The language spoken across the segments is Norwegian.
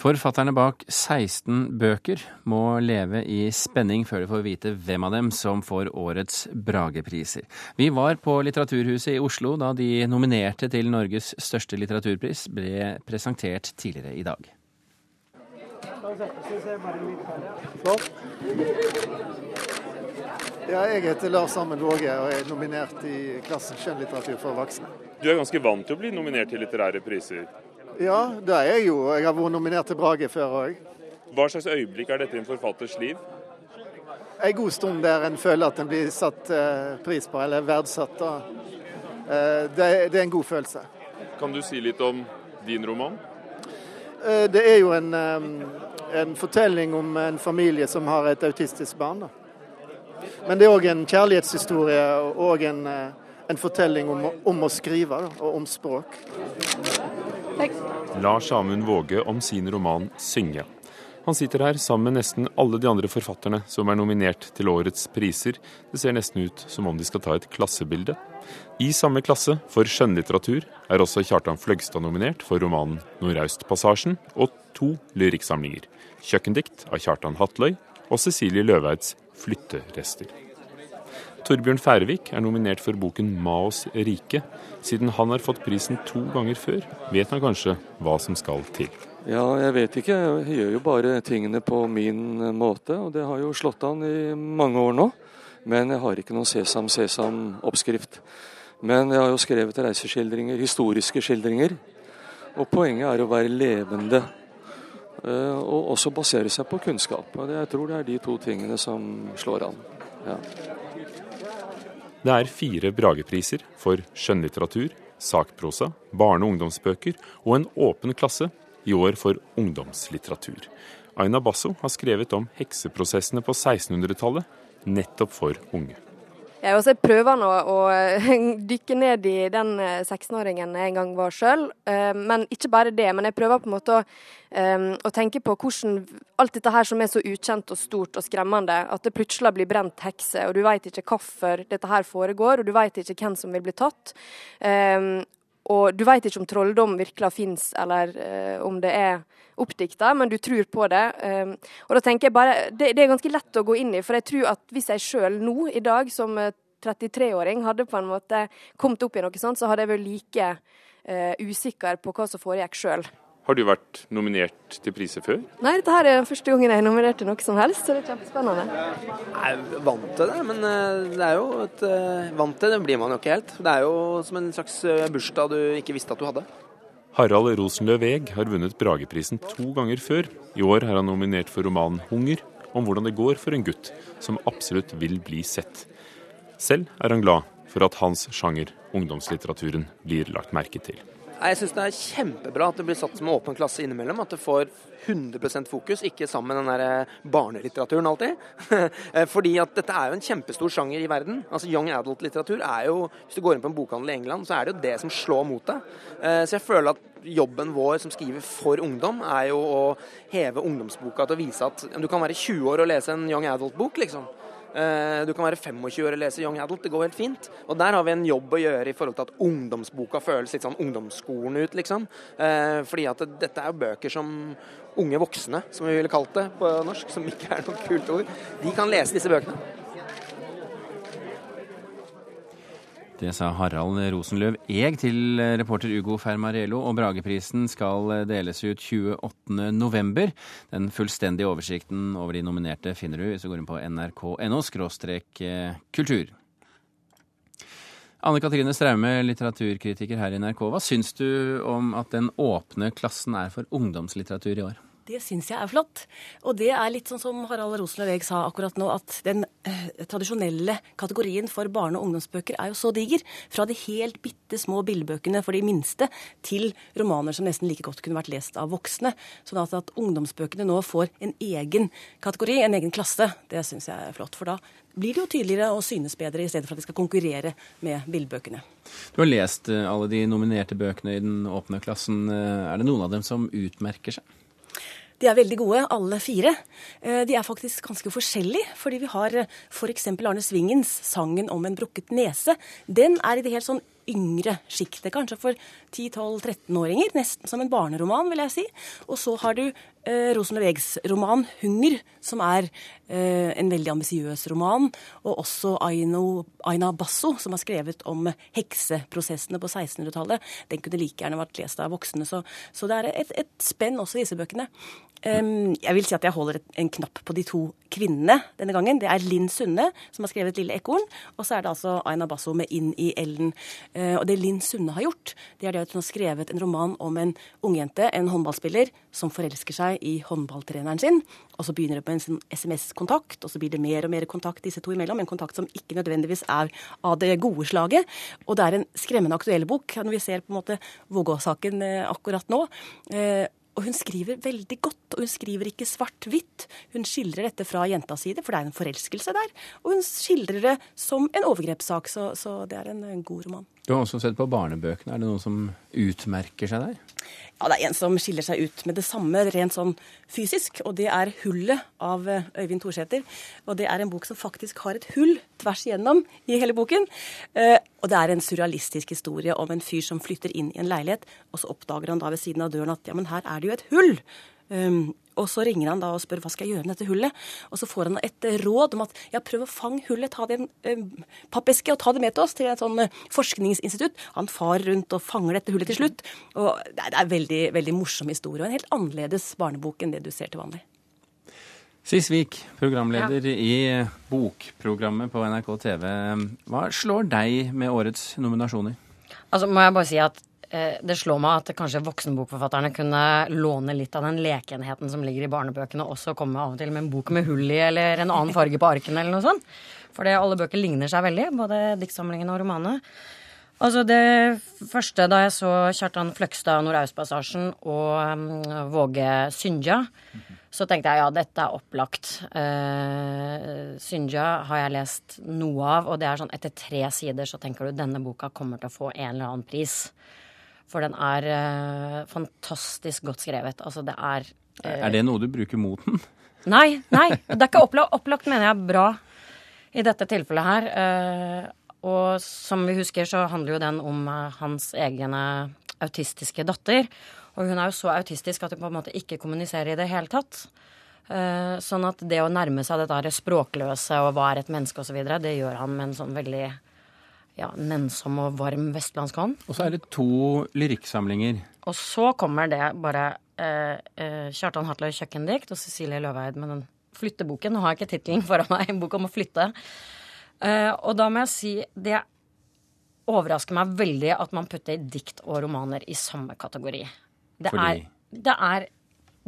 Forfatterne bak 16 bøker må leve i spenning før de får vite hvem av dem som får årets Bragepriser. Vi var på Litteraturhuset i Oslo da de nominerte til Norges største litteraturpris ble presentert tidligere i dag. Ja, jeg heter Lars Amund Våge og er nominert i klassen skjønnlitteratur for voksne. Du er ganske vant til å bli nominert til litterære priser? Ja, det er jeg jo. Jeg har vært nominert til Brage før òg. Hva slags øyeblikk er dette i en forfatters liv? En god stund der en føler at en blir satt eh, pris på, eller verdsatt. Eh, det, det, er en god følelse. Kan du si litt om din roman? Eh, det er jo en, en, fortelling om en familie som har et autistisk barn. Da. Men det er òg en kjærlighetshistorie og en, en fortelling om, om, å skrive da, og om språk. Lars Amund Våge om sin roman 'Synge'. Han sitter her sammen med nesten alle de andre forfatterne som er nominert til årets priser. Det ser nesten ut som om de skal ta et klassebilde. I samme klasse, for skjønnlitteratur, er også Kjartan Fløgstad nominert for romanen 'Nordaustpassasjen' og to lyrikksamlinger. 'Kjøkkendikt' av Kjartan Hatløy og Cecilie Løveids 'Flytterester'. Torbjørn Færvik er nominert for boken 'Maos rike'. Siden han har fått prisen to ganger før, vet han kanskje hva som skal til. Ja, jeg vet ikke. Jeg gjør jo bare tingene på min måte, og det har jo slått an i mange år nå. Men jeg har ikke noen sesam sesam-oppskrift. Men jeg har jo skrevet reiseskildringer, historiske skildringer. Og poenget er å være levende. Eh, og også basere seg på kunnskap. Og jeg tror det er de to tingene som slår an. Ja. Det er fire Bragepriser for skjønnlitteratur, sakprosa, barne- og ungdomsbøker og en åpen klasse i år for ungdomslitteratur. Aina Basso har skrevet om hekseprosessene på 1600-tallet, nettopp for unge. Jeg, også prøver nå å dykke ned i den 16-åringen eh, jeg en gang var sjøl. Eh, men ikke bare det. Men jeg prøver på en måte å, eh, å, tenke på hvordan alt dette her som er så ukjent og stort og skremmende, at det plutselig blir brent hekser, og du veit ikke hvorfor dette her foregår, og du veit ikke hvem som vil bli tatt. Og du veit ikke om trolldom virkelig fins, eller om det er oppdikta, men du tror på det. Um, og da tenker jeg bare, det, det, er ganske lett å gå inn i, for jeg tror at hvis jeg sjøl nå i dag som 33-åring hadde på en måte kommet opp i noe sånt, så hadde jeg vært like uh, usikker på hva som foregikk sjøl. Har du vært nominert til priser før? Nei, dette her er første gangen jeg er nominert til noe som helst, så det er kjempespennende. Jeg er vant til det, men eh, det er jo et eh, Vant til det blir man jo ikke helt. Det er jo som en slags bursdag du ikke visste at du hadde. Harald Rosenløv Eeg har vunnet Brageprisen to ganger før. I år er han nominert for romanen 'Hunger', om hvordan det går for en gutt som absolutt vil bli sett. Selv er han glad for at hans sjanger, ungdomslitteraturen, blir lagt merke til. Jeg syns det er kjempebra at det blir satt som åpen klasse innimellom. At det får 100 fokus, ikke sammen med den der eh, barnelitteraturen alltid. Eh, fordi at dette er jo en kjempestor sjanger i verden. Altså Young adult-litteratur er jo Hvis du går inn på en bokhandel i England, så er det jo det som slår mot deg. Eh, så jeg føler at jobben vår som skriver for ungdom, er jo å heve ungdomsboka til å vise at du kan være 20 år og lese en young adult-bok, liksom. Eh, du kan være 25 år og lese Young Adult, det går helt fint. Og der har vi en jobb å gjøre i forhold til at ungdomsboka føles litt sånn ungdomsskolen ut, liksom. Eh, fordi at dette er jo bøker som unge voksne, som vi ville kalt det på norsk, som ikke er noe kult ord, de kan lese disse bøkene. Det sa Harald Rosenløv Eg til reporter Ugo Fermarello, og Brageprisen skal deles ut 28.11. Den fullstendige oversikten over de nominerte finner du hvis du går inn på nrk.no eh, kultur. Anne Katrine Straume, litteraturkritiker her i NRK. Hva syns du om at den åpne klassen er for ungdomslitteratur i år? Det syns jeg er flott. Og det er litt sånn som Harald Rosenløv sa akkurat nå, at den eh, tradisjonelle kategorien for barne- og ungdomsbøker er jo så diger. Fra de helt bitte små billedbøkene for de minste til romaner som nesten like godt kunne vært lest av voksne. Sånn at, at ungdomsbøkene nå får en egen kategori, en egen klasse, det syns jeg er flott. For da blir det jo tydeligere og synes bedre, i stedet for at de skal konkurrere med bildbøkene. Du har lest eh, alle de nominerte bøkene i den åpne klassen. Eh, er det noen av dem som utmerker seg? De er veldig gode, alle fire. Eh, de er faktisk ganske forskjellige, fordi vi har f.eks. For Arne Svingens 'Sangen om en brukket nese'. Den er i det helt sånn yngre sjiktet, kanskje for 10-12-13-åringer. Nesten som en barneroman, vil jeg si. Og så har du eh, Rosenløv Eggs roman 'Hunger', som er eh, en veldig ambisiøs roman. Og også Aino, Aina Basso, som har skrevet om hekseprosessene på 1600-tallet. Den kunne like gjerne vært lest av voksne. Så, så det er et, et spenn også i disse bøkene. Um, jeg vil si at jeg holder et, en knapp på de to kvinnene denne gangen. Det er Linn Sunde, som har skrevet 'Lille ekorn', og så er det altså Aina Basso med 'Inn i elden'. Uh, og det Linn Sunne har gjort, det er det at hun har skrevet en roman om en ungjente, en håndballspiller, som forelsker seg i håndballtreneren sin. Og så begynner det på en sånn SMS-kontakt, og så blir det mer og mer kontakt disse to imellom. En kontakt som ikke nødvendigvis er av det gode slaget. Og det er en skremmende aktuell bok, når vi ser på en måte Vågå-saken uh, akkurat nå. Uh, og hun skriver veldig godt, og hun skriver ikke svart-hvitt. Hun skildrer dette fra jentas side, for det er en forelskelse der. Og hun skildrer det som en overgrepssak, så, så det er en, en god roman. Du har også sett på barnebøkene. Er det noen som utmerker seg der? Ja, det er en som skiller seg ut med det samme rent sånn fysisk, og det er 'Hullet' av eh, Øyvind Thorsæter. Og det er en bok som faktisk har et hull tvers igjennom i hele boken. Eh, og det er en surrealistisk historie om en fyr som flytter inn i en leilighet, og så oppdager han da ved siden av døren at ja, men her er det jo et hull. Um, og så ringer han da og spør hva skal jeg gjøre med dette hullet. Og så får han et råd om at ja, prøv å fange hullet, ta det i en uh, pappeske og ta det med til oss til et sånn uh, forskningsinstitutt. Han far rundt og fanger dette hullet til slutt. Og det er, det er veldig, veldig morsom historie, og en helt annerledes barnebok enn det du ser til vanlig. Sisvik, programleder ja. i bokprogrammet på NRK TV. Hva slår deg med årets nominasjoner? Altså må jeg bare si at eh, det slår meg at kanskje voksenbokforfatterne kunne låne litt av den lekenheten som ligger i barnebøkene, og også komme av og til med en bok med hull i eller en annen farge på arkene eller noe sånt. For alle bøker ligner seg veldig, både diktsamlingene og romanene. Altså Det første da jeg så Kjartan Fløgstad, Nordaustpassasjen og um, Våge Synja, så tenkte jeg ja, dette er opplagt. Uh, Synja har jeg lest noe av, og det er sånn etter tre sider så tenker du denne boka kommer til å få en eller annen pris. For den er uh, fantastisk godt skrevet. Altså det er uh, Er det noe du bruker mot den? Nei, nei. Det er ikke opplagt, opplagt mener jeg bra i dette tilfellet her. og som vi husker, så handler jo den om hans egne autistiske datter. Og hun er jo så autistisk at hun på en måte ikke kommuniserer i det hele tatt. Uh, sånn at det å nærme seg dette språkløse og hva er et menneske osv., det gjør han med en sånn veldig ja, nennsom og varm vestlandsk hånd. Og så er det to lyrikksamlinger. Og så kommer det bare eh, uh, Kjartan Hatløy kjøkkendikt og Cecilie Løveid med den flytteboken. Nå har jeg ikke tittelen foran meg, en bok om å flytte. og da må jeg si det overrasker meg veldig at man putter dikt og romaner i samme kategori. Det, Fordi... er, det er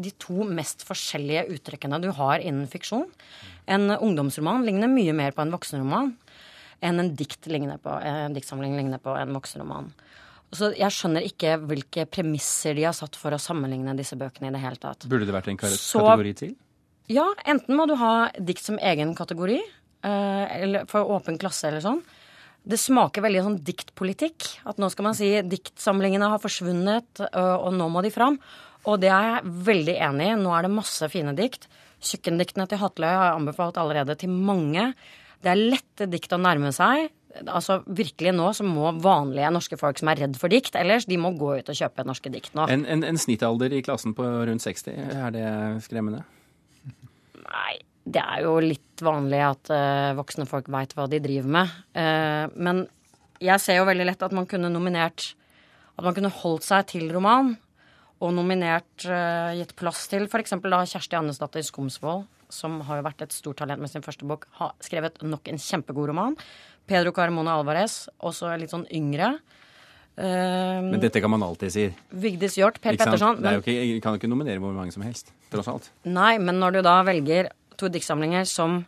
de to mest forskjellige uttrykkene du har innen fiksjon. En ungdomsroman ligner mye mer på en voksenroman enn en, dikt på, en diktsamling ligner på en voksenroman. Så jeg skjønner ikke hvilke premisser de har satt for å sammenligne disse bøkene i det hele tatt. Burde det vært en kategori til? Ja, enten må du ha dikt som egen kategori, eh, eller for åpen klasse eller sånn. Det smaker veldig sånn diktpolitikk. At nå skal man si diktsamlingene har forsvunnet, og nå må de fram. Og det er jeg veldig enig i. Nå er det masse fine dikt. Kjøkkendiktene til Hatløy har jeg anbefalt allerede til mange. Det er lette dikt å nærme seg. Altså Virkelig nå så må vanlige norske folk som er redd for dikt ellers, de må gå ut og kjøpe norske dikt nå. En, en, en snittalder i klassen på rundt 60, er det skremmende? Nei, det er jo litt vanlig at uh, voksne folk veit hva de driver med. Uh, men jeg ser jo veldig lett at man kunne nominert At man kunne holdt seg til roman. Og nominert, uh, gitt plass til f.eks. Kjersti Annesdatter Skomsvold, som har jo vært et stort talent med sin første bok, har skrevet nok en kjempegod roman. Pedro Carmona Alvarez, også litt sånn yngre. Uh, men dette kan man alltid si. Vigdis Hjorth, Per Petterson. Det er jo ikke, kan jo ikke nominere hvor mange som helst, tross alt. Nei, men når du da velger to diktsamlinger som,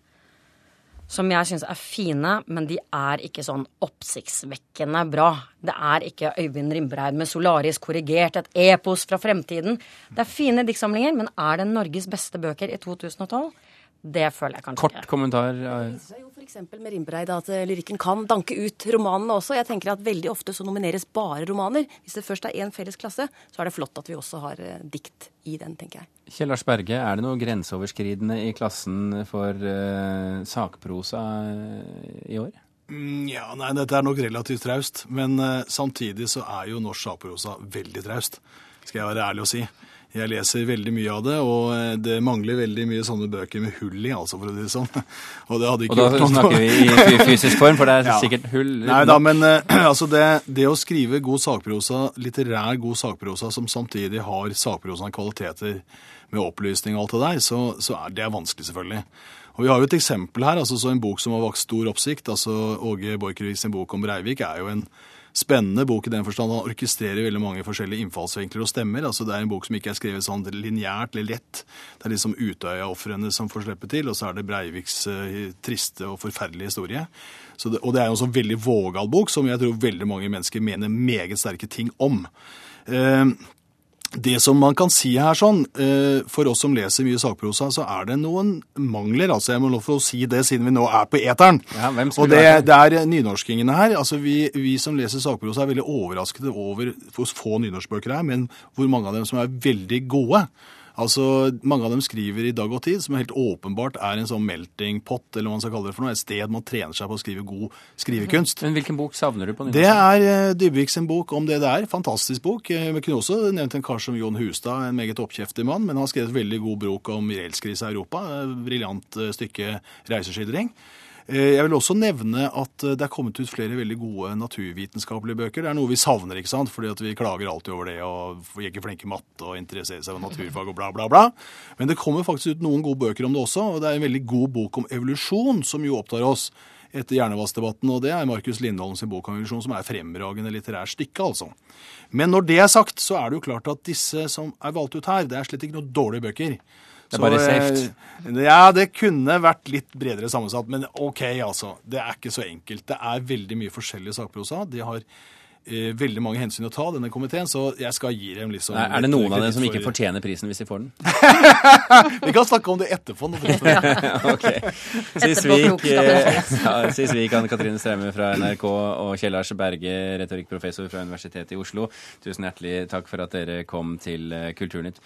som jeg syns er fine, men de er ikke sånn oppsiktsvekkende bra. Det er ikke Øyvind Rimbreid med 'Solaris korrigert', et epos fra fremtiden. Det er fine diktsamlinger, men er det Norges beste bøker i 2012? Det føler jeg kanskje Kort ikke. kommentar. Det viser jo f.eks. med Rimbreid at eh, lyrikken kan danke ut romanene også. Jeg tenker at Veldig ofte så nomineres bare romaner. Hvis det først er én felles klasse, så er det flott at vi også har eh, dikt i den, tenker jeg. Kjell Lars Berge, er det noe grenseoverskridende i klassen for uh, sakprosa i år? Ja, nei, dette er nok relativt traust. Men uh, samtidig så er jo norsk sakprosa veldig traust, skal jeg være ærlig og si. Jeg leser veldig mye av det, og eh, det mangler veldig mye sånne bøker med hull i, altså, for å si det sånn. Og, det og da snakker vi i fysisk form, for det er ja. sikkert hull? Nei da, men uh, altså det, det, å skrive god sakprosa, litterær god sakprosa, som samtidig har sakprosaen kvaliteter med opplysning og alt det der, så, så er det vanskelig, selvfølgelig. Og Vi har jo et eksempel her. altså så En bok som har vakt stor oppsikt. altså Åge Borchgrevinks bok om Breivik er jo en spennende bok i den forstand han orkestrerer veldig mange forskjellige innfallsvinkler og stemmer. altså Det er en bok som ikke er skrevet sånn lineært eller lett. Det er liksom Utøya-ofrene som får slippe til, og så er det Breiviks uh, triste og forferdelige historie. Det, og det er jo en sånn veldig vågal bok som jeg tror veldig mange mennesker mener meget sterke ting om. Uh, det som man kan si her sånn, eh, For oss som leser mye sakprosa, så er det noen mangler. altså Jeg må lov til å si det siden vi nå er på eteren. Ja, Og det, det er nynorskingene her. altså vi, vi, som leser sakprosa, er veldig overrasket over hvor få nynorskbøker det er, men hvor mange av dem som er veldig gode. Altså, Mange av dem skriver i dag og tid, som helt åpenbart er en sånn melting pot, eller hva man skal kalle det for noe, et sted man trener seg på å skrive god skrivekunst. Men hvilken bok savner du på nynorsk? Det er uh, Dybvik sin bok om det det er. Fantastisk bok. Eh, vi kunne også nevnt en kar som Jon Hustad, en meget oppkjeftig mann, men han har skrevet veldig god brok om gjeldskrise i Europa. Briljant uh, stykke reiseskildring. Eh, jeg vil også nevne at eh, det er kommet ut flere veldig gode naturvitenskapelige bøker. Det er noe vi savner, ikke sant? fordi vi klager alltid over det og vi er ikke flinke i matte og interesserer seg for naturfag og bla, bla, bla. Men det kommer faktisk ut noen gode bøker om det også, og det er en veldig god bok om evolusjon som jo opptar oss etter hjernevassdebatten, og det er Markus Lindholm sin bok om evolusjon, som er fremragende litterært stykke, altså. Men når det er sagt, så er det jo klart at disse som er valgt ut her, det er slett ikke noen dårlige bøker. Det er bare safe. Eh, ja, det kunne vært litt bredere sammensatt, men OK, altså. Det er ikke så enkelt. Det er veldig mye forskjellig sakprosa. De har eh, veldig mange hensyn å ta, denne komiteen, så jeg skal gi dem liksom Er, er det noen av dem som ikke fortjener prisen hvis de får den? Vi kan snakke om det etterpå. ok. Sisvik, eh, ja, Sisvik Anne Katrine Straume fra NRK og Kjell Lars Berge, retorikkprofessor fra Universitetet i Oslo. Tusen hjertelig takk for at dere kom til Kulturnytt.